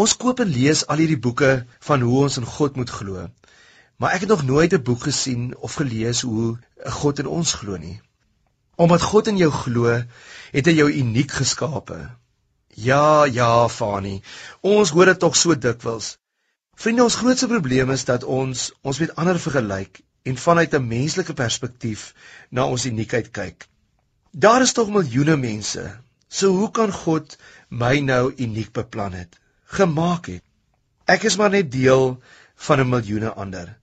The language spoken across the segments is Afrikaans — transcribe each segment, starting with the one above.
Ons koop en lees al hierdie boeke van hoe ons in God moet glo. Maar ek het nog nooit 'n boek gesien of gelees hoe God in ons glo nie. Omdat God in jou glo, het hy jou uniek geskape. Ja, ja, Fani. Ons hoor dit tog so dikwels. Vriende, ons grootste probleem is dat ons ons met ander vergelyk en vanuit 'n menslike perspektief na ons uniekheid kyk. Daar is tog miljoene mense. So hoe kan God my nou uniek beplan het? Gemaak het. Ek is maar net deel van 'n miljoene ander.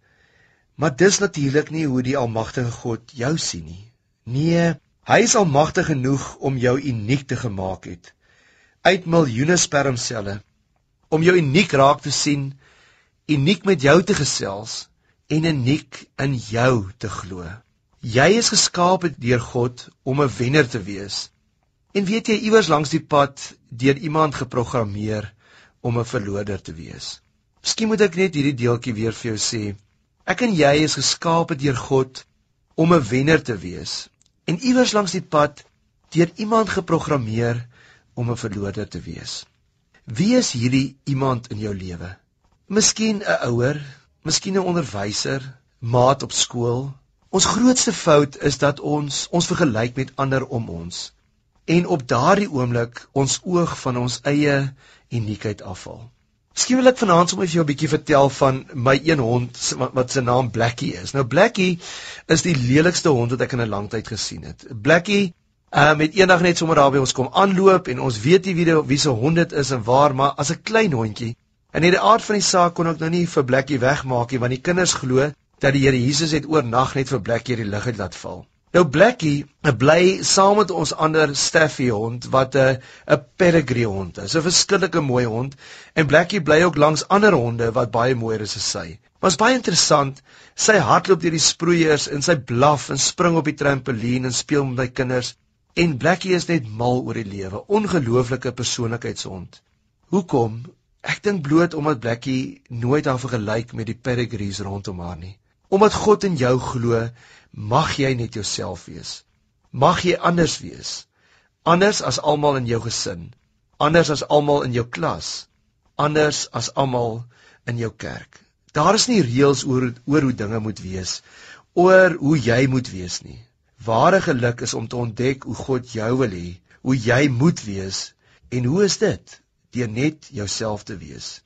Maar dis natuurlik nie hoe die almagtige God jou sien nie. Nee, hy is almagtig genoeg om jou uniek te gemaak het. Uit miljoene spermselle om jou uniek raak te sien, uniek met jou te gesels en uniek in jou te glo. Jy is geskaap deur God om 'n wenner te wees. En weet jy iewers langs die pad deur iemand geprogrammeer om 'n verloder te wees. Miskien moet ek net hierdie deeltjie weer vir jou sê. Ek en jy is geskaap deur God om 'n wenner te wees. En iewers langs die pad deur iemand geprogrammeer om 'n verloder te wees. Wie is hierdie iemand in jou lewe? Miskien 'n ouer, miskien 'n onderwyser, maat op skool, Ons grootste fout is dat ons ons vergelyk met ander om ons en op daardie oomblik ons oog van ons eie uniekheid afval. Miskien wil ek vanaand sommer vir jou 'n bietjie vertel van my een hond wat, se naam Blackie is. Nou Blackie is die lelikste hond wat ek in 'n lang tyd gesien het. Blackie um, het eendag net sommer daar by ons kom aanloop en ons weet nie wie die, wie se hond dit is en waar, maar as 'n klein hondjie en in die aard van die saak kon ek nou nie vir Blackie wegmaak nie want die kinders glo dat die Here Jesus het oornag net vir Blackie die lig uit laat val. Nou Blackie bly saam met ons ander Staffy hond wat 'n 'n pedigree hond is. 'n Verskillike mooi hond en Blackie bly ook langs ander honde wat baie mooier is as sy. Is baie interessant. Sy hardloop deur die sproeiers en sy blaf en spring op die trampolien en speel met my kinders en Blackie is net mal oor die lewe. Ongelooflike persoonlikheidshond. Hoekom? Ek dink bloot omdat Blackie nooit haar vergelyk met die pedigrees rondom haar nie. Omdat God in jou glo, mag jy net jouself wees. Mag jy anders wees. Anders as almal in jou gesin, anders as almal in jou klas, anders as almal in jou kerk. Daar is nie reëls oor oor hoe dinge moet wees, oor hoe jy moet wees nie. Ware geluk is om te ontdek hoe God jou wil hê, hoe jy moet wees en hoe is dit? Deur net jouself te wees.